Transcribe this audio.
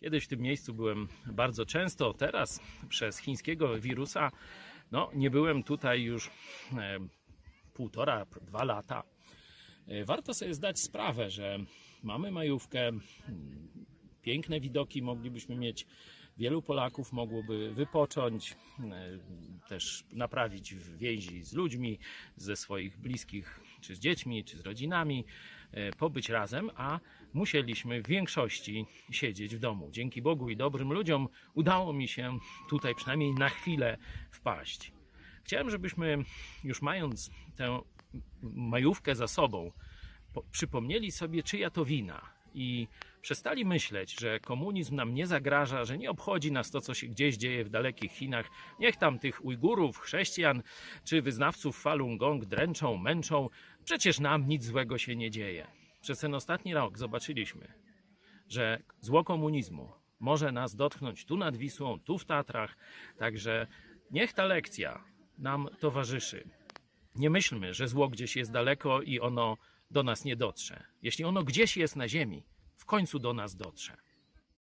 Kiedyś w tym miejscu byłem bardzo często, teraz przez chińskiego wirusa, no nie byłem tutaj już e, półtora, dwa lata. E, Warto sobie zdać sprawę, że mamy majówkę, piękne widoki moglibyśmy mieć. Wielu Polaków mogłoby wypocząć, e, też naprawić więzi z ludźmi, ze swoich bliskich, czy z dziećmi, czy z rodzinami, e, pobyć razem, a musieliśmy w większości siedzieć w domu. Dzięki Bogu i dobrym ludziom udało mi się tutaj przynajmniej na chwilę wpaść. Chciałem, żebyśmy już mając tę majówkę za sobą, po- przypomnieli sobie, czyja to wina i przestali myśleć, że komunizm nam nie zagraża, że nie obchodzi nas to, co się gdzieś dzieje w dalekich Chinach. Niech tam tych Ujgurów, chrześcijan czy wyznawców Falun Gong dręczą, męczą. Przecież nam nic złego się nie dzieje. Przez ten ostatni rok zobaczyliśmy, że zło komunizmu może nas dotknąć tu nad Wisłą, tu w Tatrach. Także niech ta lekcja nam towarzyszy. Nie myślmy, że zło gdzieś jest daleko i ono do nas nie dotrze. Jeśli ono gdzieś jest na ziemi, w końcu do nas dotrze.